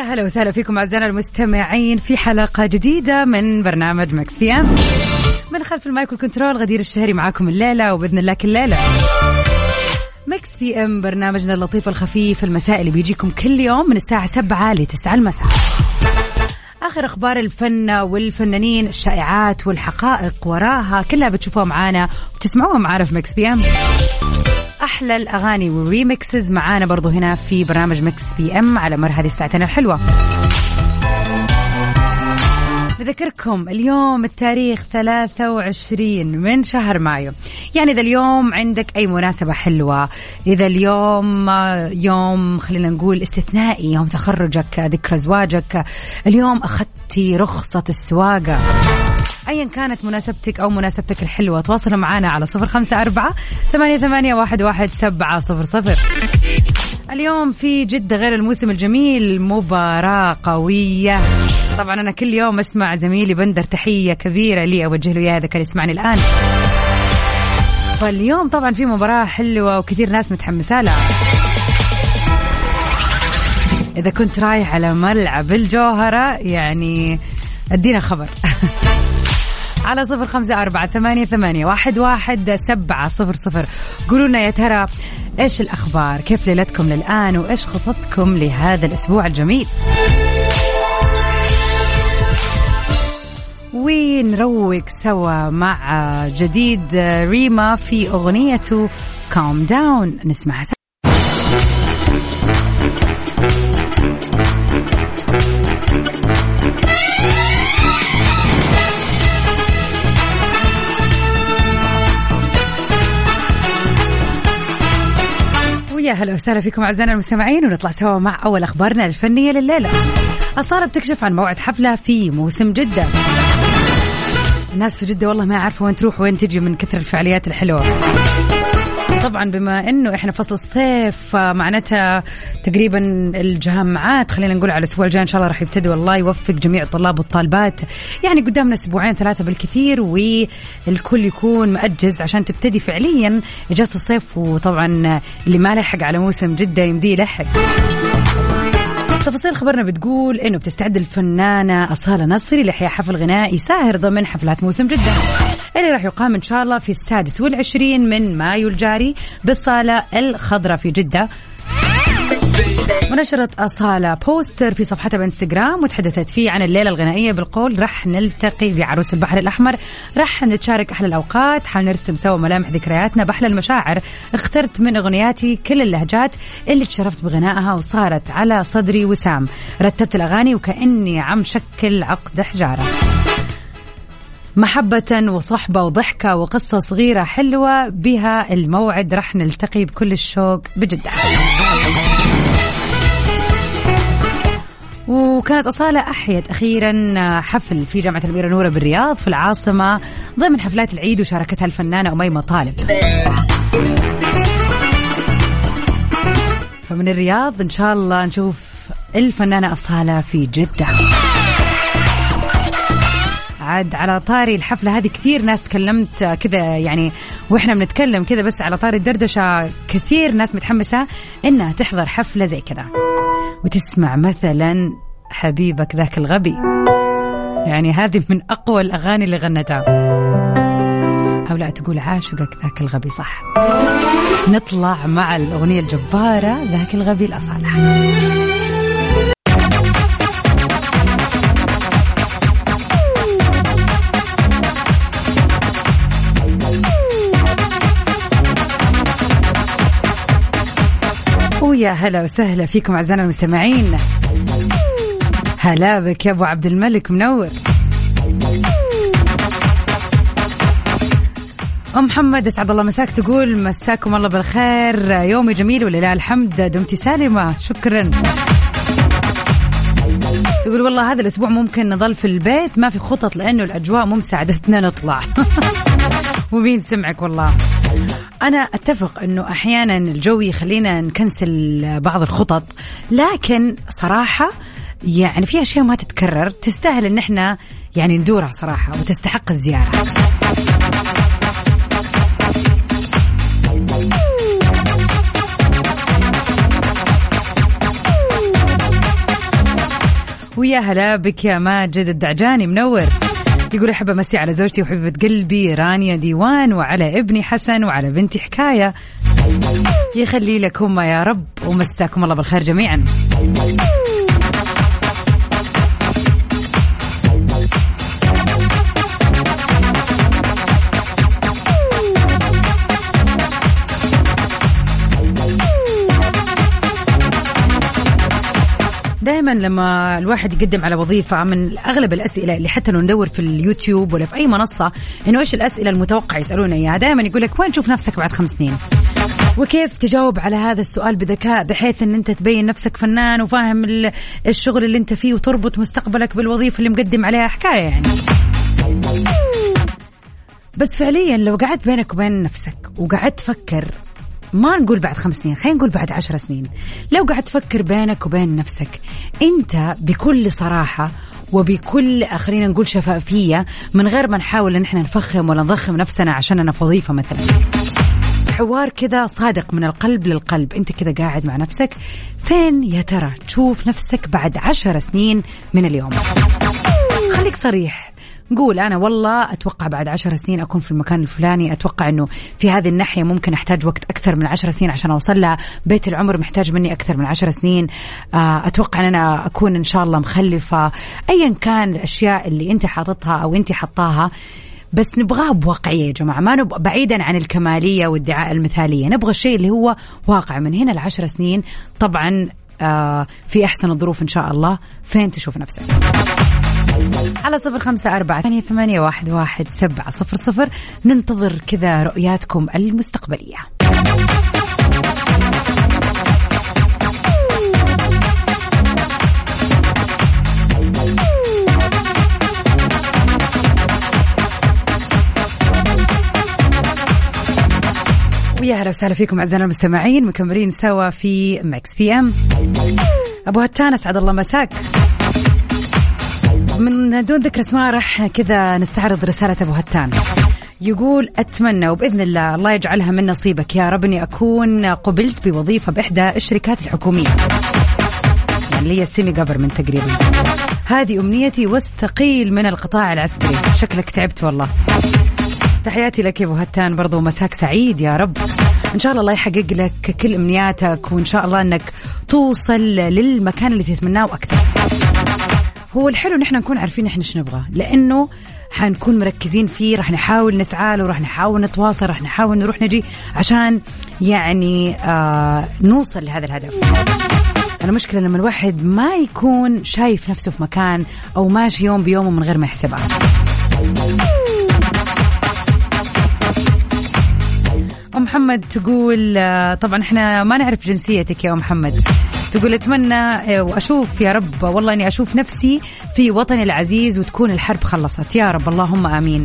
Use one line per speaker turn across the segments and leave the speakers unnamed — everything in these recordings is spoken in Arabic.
هلا وسهلا فيكم أعزائنا المستمعين في حلقة جديدة من برنامج Mix PM. من خلف ال mic وال control غدير الشهري معاكم الليلة وبإذن الله كل ليلة Mix PM برنامجنا اللطيف الخفيف المسائي اللي بيجيكم كل يوم من الساعة 7 ل 9 المساء. آخر أخبار الفن والفنانين الشائعات والحقائق وراها كلها بتشوفوها معانا وتسمعوها معانا في Mix PM. أحلى الأغاني وال remixes معانا برضو هنا في برنامج Mix PM على مر هذه الساعتين الحلوة. نذكركم اليوم التاريخ 23 من شهر مايو. يعني إذا اليوم عندك أي مناسبة حلوة إذا اليوم يوم خلينا نقول استثنائي يوم تخرجك ذكرى زواجك اليوم أخذتي رخصة السواقة. أيا كانت مناسبتك أو مناسبتك الحلوة تواصلوا معنا على صفر خمسة أربعة ثمانية, ثمانية واحد, واحد سبعة صفر صفر. اليوم في جدة غير الموسم الجميل مباراة قوية. طبعا أنا كل يوم أسمع زميلي بندر تحية كبيرة لي أوجه له إياها إذا كان يسمعني الآن. فاليوم طبعا في مباراة حلوة وكثير ناس متحمسة لها. إذا كنت رايح على ملعب الجوهرة يعني أدينا خبر. على صفر خمسة أربعة ثمانية, ثمانية واحد, واحد سبعة صفر صفر. قولوا لنا يا ترى إيش الأخبار؟ كيف ليلتكم للآن؟ وإيش خططكم لهذا الأسبوع الجميل؟ ونروق سوا مع جديد ريما في أغنيته كام داون نسمعها ويا هلا وسهلا فيكم أعزائنا المستمعين ونطلع سوا مع أول أخبارنا الفنية لليلة. اصاله بتكشف عن موعد حفلة في موسم جدة. الناس في جدة والله ما يعرفوا وين تروح وين تجي من كثر الفعاليات الحلوة. طبعا بما إنه إحنا فصل الصيف معناتها تقريبا الجامعات خلينا نقول على الأسبوع الجاي إن شاء الله راح يبتدوا الله يوفق جميع الطلاب والطالبات. يعني قدامنا أسبوعين ثلاثة بالكثير والكل يكون مأجز عشان تبتدي فعليا إجازة الصيف. وطبعا اللي ما لحق على موسم جدة يمديه يلحق. تفاصيل خبرنا بتقول إنه بتستعد الفنانة أصالة نصري لإحياء حفل غنائي ساهر ضمن حفلات موسم جدة. اللي راح يقام إن شاء الله في السادس والعشرين من مايو الجاري بالصالة الخضراء في جدة. ونشرت أصالة بوستر في صفحتها بإنستغرام وتحدثت فيه عن الليلة الغنائية بالقول رح نلتقي في عروس البحر الأحمر رح نتشارك أحلى الأوقات حنرسم سوا ملامح ذكرياتنا بأحلى المشاعر. اخترت من أغنياتي كل اللهجات اللي تشرفت بغنائها وصارت على صدري وسام. رتبت الأغاني وكأني عم شكل عقد حجارة. محبة وصحبة وضحكة وقصة صغيرة حلوة بها الموعد. رح نلتقي بكل الشوق بجدة. وكانت أصالة أحيت أخيرا حفل في جامعة الأميرة نورة بالرياض في العاصمة ضمن حفلات العيد وشاركتها الفنانة أميمة طالب. فمن الرياض إن شاء الله نشوف الفنانة أصالة في جدة. عاد على طاري الحفلة. هذه كثير ناس تكلمت كذا يعني وإحنا بنتكلم كذا بس على طاري الدردشة كثير ناس متحمسة إنها تحضر حفلة زي كذا. وتسمع مثلا حبيبك ذاك الغبي. يعني هذه من أقوى الأغاني اللي غنتها. أو لا تقول عاشقك ذاك الغبي صح. نطلع مع الأغنية الجبارة ذاك الغبي الأصالة. ويا هلا وسهلا فيكم أعزائنا المستمعين. هلا بك يا أبو عبد الملك منور. أم محمد أسعد الله مساك تقول مساكم الله بالخير. يومي جميل ولله الحمد. دمتي سالمة. شكرا. تقول والله هذا الأسبوع ممكن نظل في البيت ما في خطط لأنه الأجواء مو مساعدتنا نطلع. ومين سمعك والله. أنا أتفق إنه أحيانا الجو يخلينا نكنسل بعض الخطط لكن صراحة يعني في أشياء ما تتكرر تستاهل إن إحنا يعني نزورها صراحة وتستحق الزيارة. ويا هلا بك يا ماجد الدعجاني منور. يقول أحب أمسي على زوجتي وحبيبه قلبي رانيا ديوان وعلى ابني حسن وعلى بنتي حكاية. يخلي لكم يا رب ومساكم الله بالخير جميعا. دائما لما الواحد يقدم على وظيفة من أغلب الأسئلة اللي حتى لو ندور في اليوتيوب ولا في أي منصة إنه إيش الأسئلة المتوقع يسألونا إياها؟ دائما يقول لك وين تشوف نفسك بعد خمس سنين؟ وكيف تجاوب على هذا السؤال بذكاء بحيث إن أنت تبين نفسك فنان وفاهم الشغل اللي أنت فيه وتربط مستقبلك بالوظيفة اللي مقدم عليها؟ حكاية يعني. بس فعليا لو قعدت بينك وبين نفسك وقعدت تفكر ما نقول بعد خمس سنين خلينا نقول بعد عشر سنين. لو قاعد تفكر بينك وبين نفسك انت بكل صراحة وبكل خلينا نقول شفافية من غير ما نحاول إن إحنا نفخم ولا نضخم نفسنا عشاننا في وظيفه مثلا. حوار كذا صادق من القلب للقلب. انت كذا قاعد مع نفسك. فين يا ترى تشوف نفسك بعد عشر سنين من اليوم؟ خليك صريح. قول أنا والله أتوقع بعد عشر سنين أكون في المكان الفلاني. أتوقع أنه في هذه الناحية ممكن أحتاج وقت أكثر من عشر سنين عشان أوصل لها. بيت العمر محتاج مني أكثر من عشر سنين. آه، أتوقع أن أنا أكون إن شاء الله مخلفة. أيا كان الأشياء اللي أنت حاططها أو أنت حطاها. بس نبغاه بواقعية يا جماعة ما نبغى بعيدا عن الكمالية والدعاء المثالية. نبغى الشيء اللي هو واقع. من هنا لعشر سنين طبعا آه في أحسن الظروف إن شاء الله. فين تشوف نفسك؟ على صفر خمسة أربعة ثمانية, ثمانية واحد, واحد سبعة صفر صفر. ننتظر كذا رؤياتكم المستقبلية. ويا أهلا وسهلا فيكم أعزائنا المستمعين مكملين سوا في Mix PM أبو هتان أسعد الله مساك. من دون ذكر اسماء راح كذا نستعرض رسالة أبو هتان. يقول أتمنى وبإذن الله الله يجعلها من نصيبك. يا رب أني أكون قبلت بوظيفة بإحدى الشركات الحكومية. يعني لي ال semi government تقريبا. هذه أمنيتي واستقيل من القطاع العسكري. شكلك تعبت والله. تحياتي لك يا أبو هتان. برضو مساك سعيد يا رب. إن شاء الله الله يحقق لك كل أمنياتك وإن شاء الله إنك توصل للمكان اللي تتمناه وأكثر هو الحلو نحن نكون عارفين إحنا إيش نبغى. لأنه حنكون مركزين فيه راح نحاول نسعى له راح نحاول نتواصل راح نحاول نروح نجي عشان يعني آه نوصل لهذا الهدف. المشكلة لما الواحد ما يكون شايف نفسه في مكان أو ماشي يوم بيومه من غير ما يحسبها. أم محمد تقول آه، طبعا إحنا ما نعرف جنسيتك يا أم محمد. تقول أتمنى آه، وأشوف يا رب والله إني أشوف نفسي في وطني العزيز وتكون الحرب خلصت. يا رب اللهم آمين.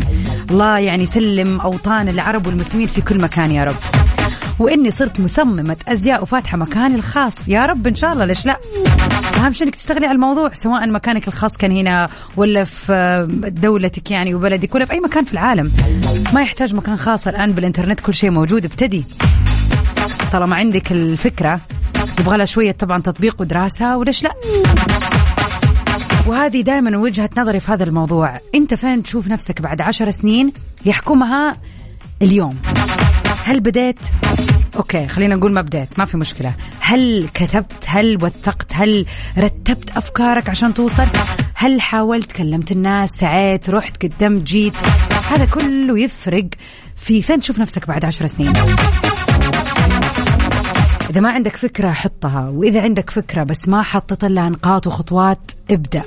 الله يعني يسلم أوطان العرب والمسلمين في كل مكان يا رب. وإني صرت مصممة أزياء وفاتحة مكاني الخاص. يا رب إن شاء الله ليش لا؟ أهم شيء إنك تشتغلي على الموضوع سواء مكانك الخاص كان هنا ولا في دولتك يعني وبلدك ولا في أي مكان في العالم. ما يحتاج مكان خاص الآن بالإنترنت كل شيء موجود. ابتدي. طالما عندك الفكرة يبغى لها شوية طبعا تطبيق ودراسة وليش لا؟ وهذه دائما وجهة نظري في هذا الموضوع. أنت فين تشوف نفسك بعد عشر سنين يحكمها اليوم؟ هل بديت؟ أوكي خلينا نقول ما بديت ما في مشكلة. هل كتبت؟ هل وثقت؟ هل رتبت أفكارك عشان توصل؟ هل حاولت؟ كلمت الناس؟ سعيت؟ رحت؟ قدمت؟ جيت؟ هذا كله يفرق في فين تشوف نفسك بعد عشر سنين. إذا ما عندك فكرة حطها وإذا عندك فكرة بس ما حطت لها نقاط وخطوات ابدأ.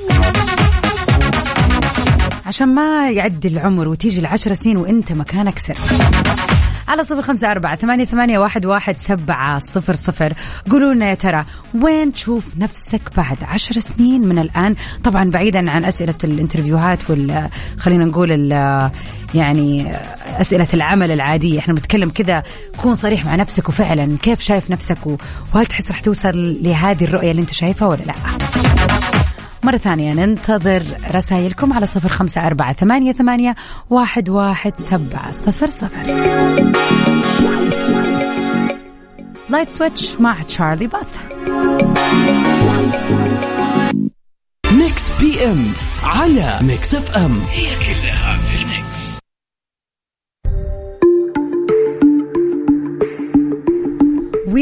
عشان ما يعدي العمر وتيجي العشر سنين وأنت مكانك سر. على صفر خمسة أربعة ثمانية, ثمانية واحد, واحد سبعة صفر صفر. قولوا لنا يا ترى وين تشوف نفسك بعد عشر سنين من الآن؟ طبعا بعيدا عن أسئلة الانترفيوهات وال خلينا نقول يعني أسئلة العمل العادية. إحنا بنتكلم كذا كون صريح مع نفسك وفعلا. كيف شايف نفسك؟ وهل تحس رح توصل لهذه الرؤية اللي أنت شايفها ولا لا؟ مرة ثانية ننتظر رسائلكم على صفر خمسة أربعة ثمانية, ثمانية واحد, واحد سبعة صفر صفر. Light Switch مع تشارلي
بوث Mix PM على Mix FM هي كلها في ال mix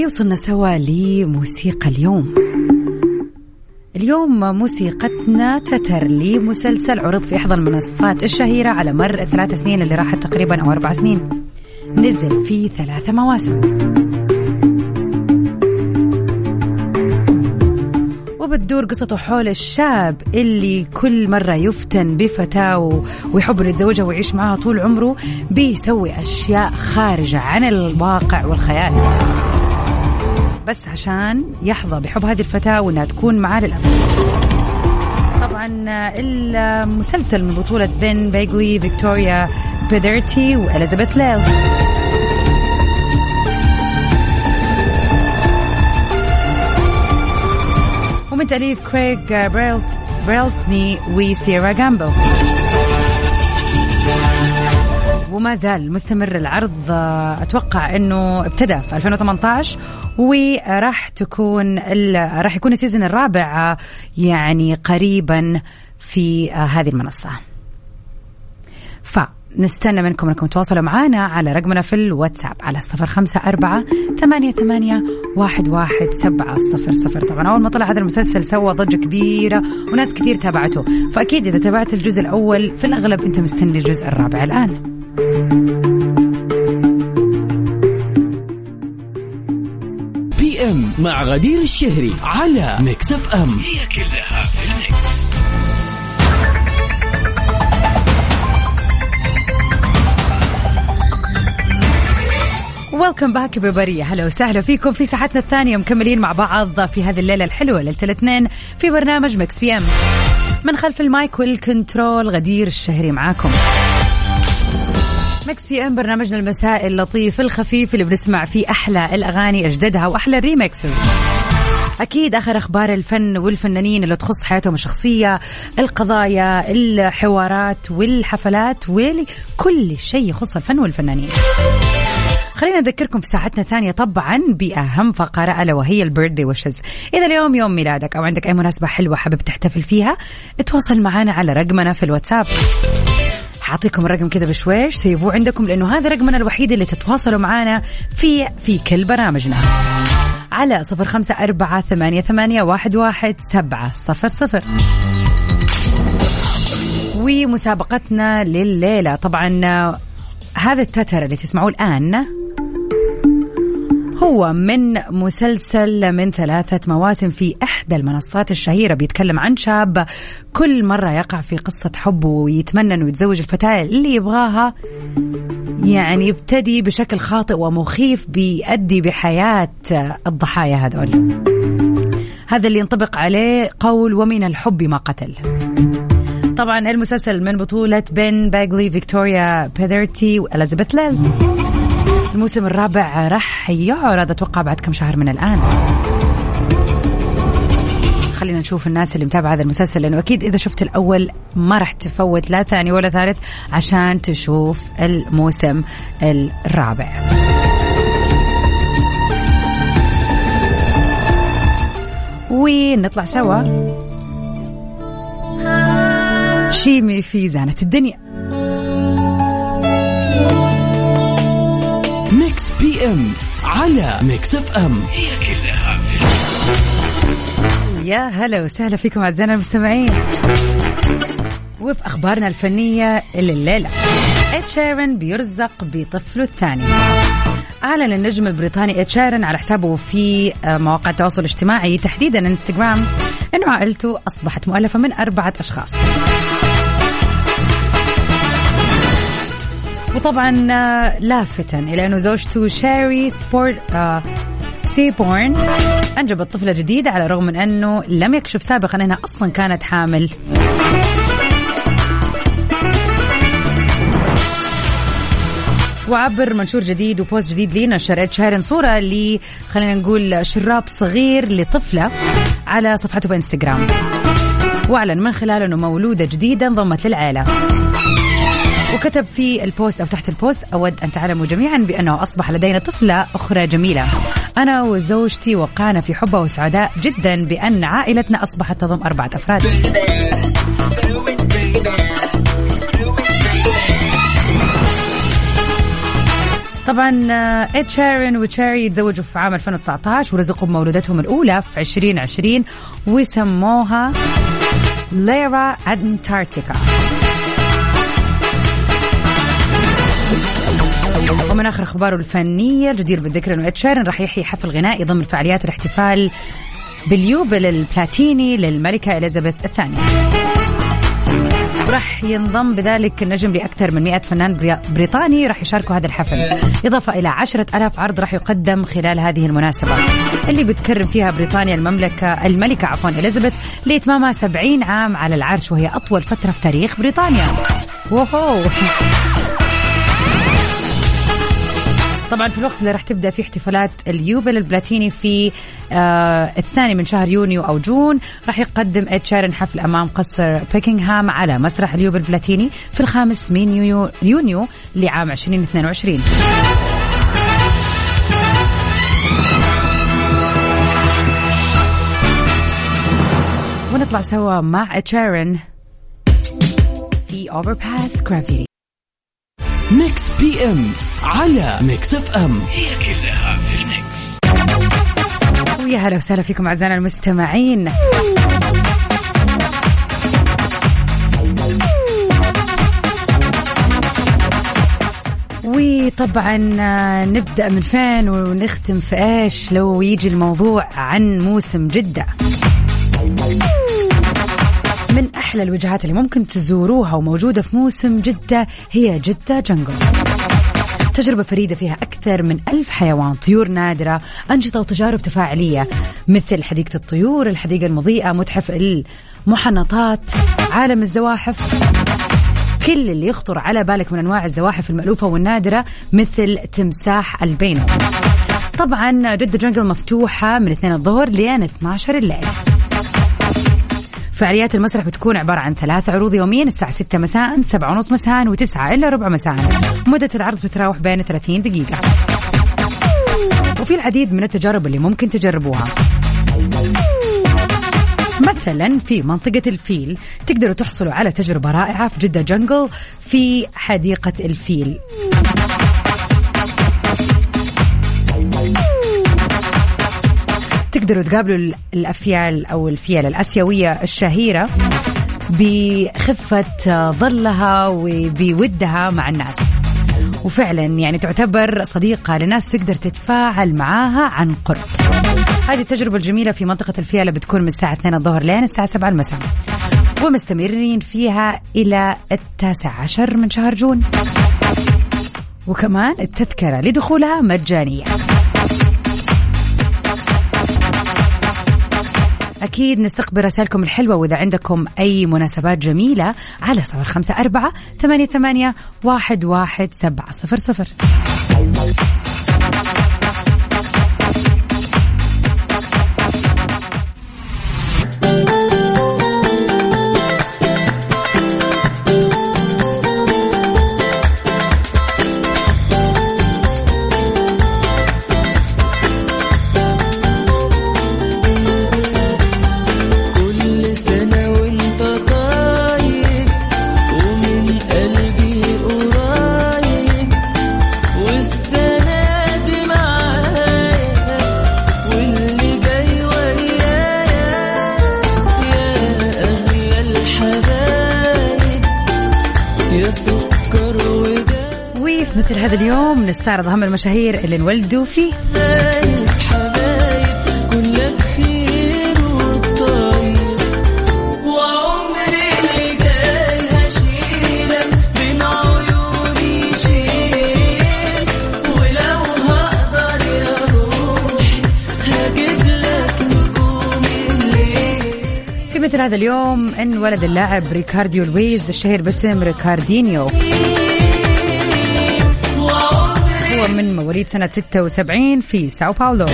وصلنا سوا لموسيقى اليوم. اليوم موسيقتنا تتر لمسلسل عرض في إحدى المنصات الشهيرة على مر الثلاث سنين اللي راحت تقريبا أو أربع سنين. نزل في ثلاث مواسم. وبتدور قصته حول الشاب اللي كل مرة يفتن بفتاة ويحب انه يتزوجها ويعيش معها طول عمره بيسوي أشياء خارجة عن الواقع والخيال. بس عشان يحظى بحب هذه الفتاة وإنها تكون معاه للأبد طبعا المسلسل من بطولة بن بيجلي فيكتوريا بيدرتي وإليزابيث ليل. ومن تأليف كريغ بريلت بريلتني وسيرا جامبل. وما زال مستمر العرض. أتوقع إنه ابتدى في 2018 وراح تكون راح يكون السيزون الرابع يعني قريبا في هذه المنصة. ف نستنى منكم إنكم تواصلوا معنا على رقمنا في الواتساب على صفر خمسة أربعة ثمانية, ثمانية واحد, واحد سبعة صفر صفر. طبعا أول ما طلع هذا المسلسل سوى ضجة كبيرة وناس كثير تابعته. فأكيد إذا تابعت الجزء الأول في الأغلب أنت مستني الجزء الرابع. الآن
P M مع غدير الشهري على Mix FM. هي كلها في ال
mix. Welcome back everybody. هلا وسهلا فيكم في ساعتنا الثانية مكملين مع بعض في هذه الليلة الحلوه ليله الاثنين في برنامج Mix PM من خلف ال mic وال control غدير الشهري معاكم Mix PM برنامجنا المسائي اللطيف الخفيف اللي بنسمع فيه أحلى الأغاني أجددها وأحلى ال remixes أكيد آخر أخبار الفن والفنانين اللي تخص حياتهم الشخصية القضايا الحوارات والحفلات وكل شيء يخص الفن والفنانين. خلينا نذكركم في ساعتنا الثانية طبعا بأهم فقرة ألا وهي البيرثدي وشز إذا اليوم يوم ميلادك أو عندك أي مناسبة حلوة حابب تحتفل فيها اتواصل معنا على رقمنا في الواتساب. حاعطيكم الرقم كذا بشويش سيبوه عندكم لأنه هذا رقمنا الوحيد اللي تتواصلوا معنا في في كل برامجنا. على صفر خمسة أربعة ثمانية, ثمانية واحد, واحد سبعة صفر صفر. ومسابقتنا لليلة. طبعا هذا التتر اللي تسمعوه الآن هو من مسلسل من ثلاثة مواسم في إحدى المنصات الشهيرة بيتكلم عن شاب كل مرة يقع في قصة حب ويتمنى أنه يتزوج الفتاة اللي يبغاها يعني يبتدي بشكل خاطئ ومخيف بيؤدي بحياة الضحايا هذول. هذا اللي ينطبق عليه قول ومن الحب ما قتل. طبعا المسلسل من بطولة بن باجلي فيكتوريا بيدرتي وإليزابيث ليل. الموسم الرابع راح يعرض أتوقع بعد كم شهر من الآن. خلينا نشوف الناس اللي متابعة هذا المسلسل لأنه أكيد إذا شفت الأول ما راح تفوت لا ثاني ولا ثالث عشان تشوف الموسم الرابع. ونطلع سوا. شيمي في زانة الدنيا.
ام على ميكس اف ام هي كلها
يا هلا وسهلا فيكم أعزائنا المستمعين. وفي أخبارنا الفنية الليلة اد شيرن بيرزق بطفله الثاني. أعلن النجم البريطاني إد شيرن على حسابه في مواقع التواصل الاجتماعي تحديدا إنستغرام أنه عائلته أصبحت مؤلفة من أربعة أشخاص. وطبعا آه، لافتا إلى أنه زوجته شاري سبورت آه سيبورن. أنجبت طفلة جديدة على الرغم من أنه لم يكشف سابقا أنها أصلا كانت حامل. وعبر منشور جديد و post جديد لي نشر إد شيرن صورة ل خلينا نقول شراب صغير لطفلة على صفحته في انستغرام وأعلن من خلاله أنه مولودة جديدة انضمت للعيلة. وكتب في ال post أو تحت ال post أود أن تعلموا جميعا بأنه أصبح لدينا طفلة أخرى جميلة. أنا وزوجتي وقعنا في حبه وسعداء جدا بأن عائلتنا أصبحت تضم أربعة أفراد. طبعا اد شيرن وتشاري تزوجوا في عام 2019 ورزقوا بمولودتهم الأولى في 2020 وسموها ليرا انتاركتيكا ومن آخر أخباره الفنية الجدير بالذكر إنه اد شيرن راح يحيي حفل غنائي ضمن فعاليات الاحتفال باليوبل البلاتيني للملكة إليزابيث الثانية. راح ينضم بذلك النجم لأكثر من 100 فنان بريطاني راح يشاركوا هذا الحفل. إضافة إلى عشرة ألاف عرض راح يقدم خلال هذه المناسبة. اللي بتكرم فيها بريطانيا المملكة الملكة عفوا إليزابيث لإتمامها 70 عام على العرش وهي أطول فترة في تاريخ بريطانيا. وهو. طبعا في الوقت اللي راح تبدأ فيه احتفالات اليوبل البلاتيني في آه الثاني من شهر يونيو أو جون راح يقدم اد شيرن حفل أمام قصر بيكنغهام على مسرح اليوبل البلاتيني في الخامس من يونيو, لعام 2022 ونطلع سوا مع اد شيرن في Overpass
Graffiti Mix PM على Mix FM. هي كلها في ال mix
ويا هلا وسهلا فيكم أعزائنا المستمعين. وطبعا نبدأ من فين ونختم في إيش؟ لو يجي الموضوع عن موسم جدة. من أحلى الوجهات اللي ممكن تزوروها وموجودة في موسم جدة هي جدة جنجل. تجربة فريدة فيها أكثر من ألف حيوان طيور نادرة أنشطة وتجارب تفاعلية مثل حديقة الطيور الحديقة المضيئة متحف المحنطات عالم الزواحف. كل اللي يخطر على بالك من أنواع الزواحف المألوفة والنادرة مثل تمساح البينو. طبعا جدة جنجل مفتوحة من 2 الظهر لين 12 الليل. فعاليات المسرح بتكون عبارة عن ثلاث عروض يوميا الساعة 6 مساء 7 ونص مساء و9 إلا ربع مساء. مدة العرض بتتراوح بين 30 دقيقة. وفي العديد من التجارب اللي ممكن تجربوها. مثلا في منطقة الفيل تقدروا تحصلوا على تجربة رائعة في جدة جنجل في حديقة الفيل. تقدروا تقابلوا الأفيال أو الفيال الأسيوية الشهيرة بخفة ظلها وبودها مع الناس. وفعلا يعني تعتبر صديقة لناس تقدر تتفاعل معاها عن قرب. هذه التجربة الجميلة في منطقة الفيلة بتكون من الساعة 2 الظهر لين الساعة 7 المساء. ومستمرين فيها إلى التاسع عشر من شهر جون. وكمان التذكرة لدخولها مجانية. أكيد نستقبل رسائلكم الحلوة وإذا عندكم أي مناسبات جميلة على صفر خمسة أربعة ثمانية, ثمانية واحد, واحد سبعة صفر صفر. هذا اليوم نستعرض أهم المشاهير اللي انولدوا فيه في مثل هذا اليوم انولد اللاعب ريكارديو لويز الشهير باسم ريكاردينيو. هو من مواليد سنة 76 في ساو باولو.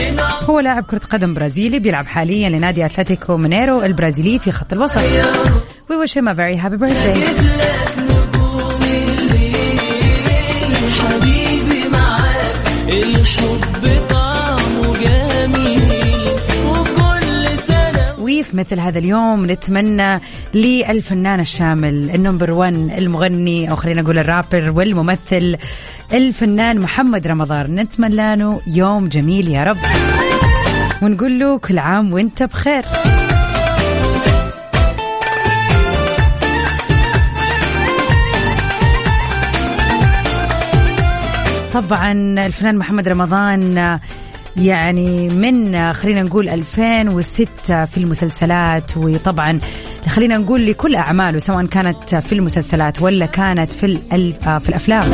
هو لاعب كرة قدم برازيلي بيلعب حاليا لنادي أتلتيكو مينيرو البرازيلي في خط الوسط. We wish him a very happy birthday. مثل هذا اليوم نتمنى للفنان الشامل ال number 1 المغني أو خلينا نقول الرابر والممثل الفنان محمد رمضان. نتمنى له يوم جميل يا رب. ونقول له كل عام وانت بخير. طبعا الفنان محمد رمضان يعني من خلينا نقول 2006 في المسلسلات وطبعا خلينا نقول لكل أعماله سواء كانت في المسلسلات ولا كانت في في الأفلام.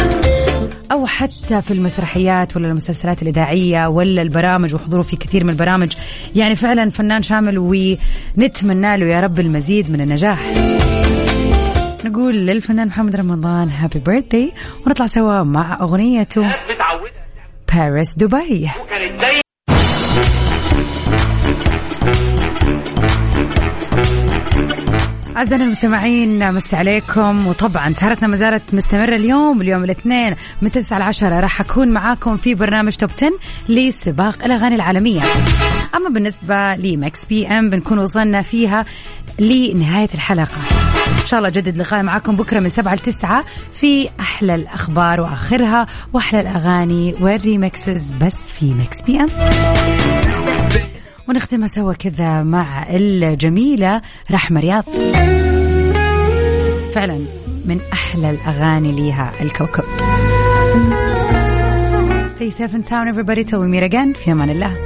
أو حتى في المسرحيات ولا المسلسلات الإذاعية ولا البرامج وحضوره في كثير من البرامج. يعني فعلا فنان شامل ونتمنى له يا رب المزيد من النجاح. نقول للفنان محمد رمضان هابي بيرثدي ونطلع سوا مع اغنيته باريس دبي أعزائنا المستمعين مس عليكم. وطبعا سهرتنا ما زالت مستمرة اليوم اليوم الاثنين من 9 ل 10 راح أكون معاكم في برنامج Top 10 لسباق الأغاني العالمية. أما بالنسبة ل Mix PM بنكون وصلنا فيها لنهاية الحلقة. إن شاء الله جدد لقاء معاكم بكرة من 7 ل 9 في أحلى الأخبار وآخرها وأحلى الأغاني وال remixes بس في Mix PM. ونختمها سوا كذا مع الجميلة رحمة رياض. فعلا من أحلى الأغاني ليها الكوكب. Stay safe and sound everybody till we meet again. في أمان الله.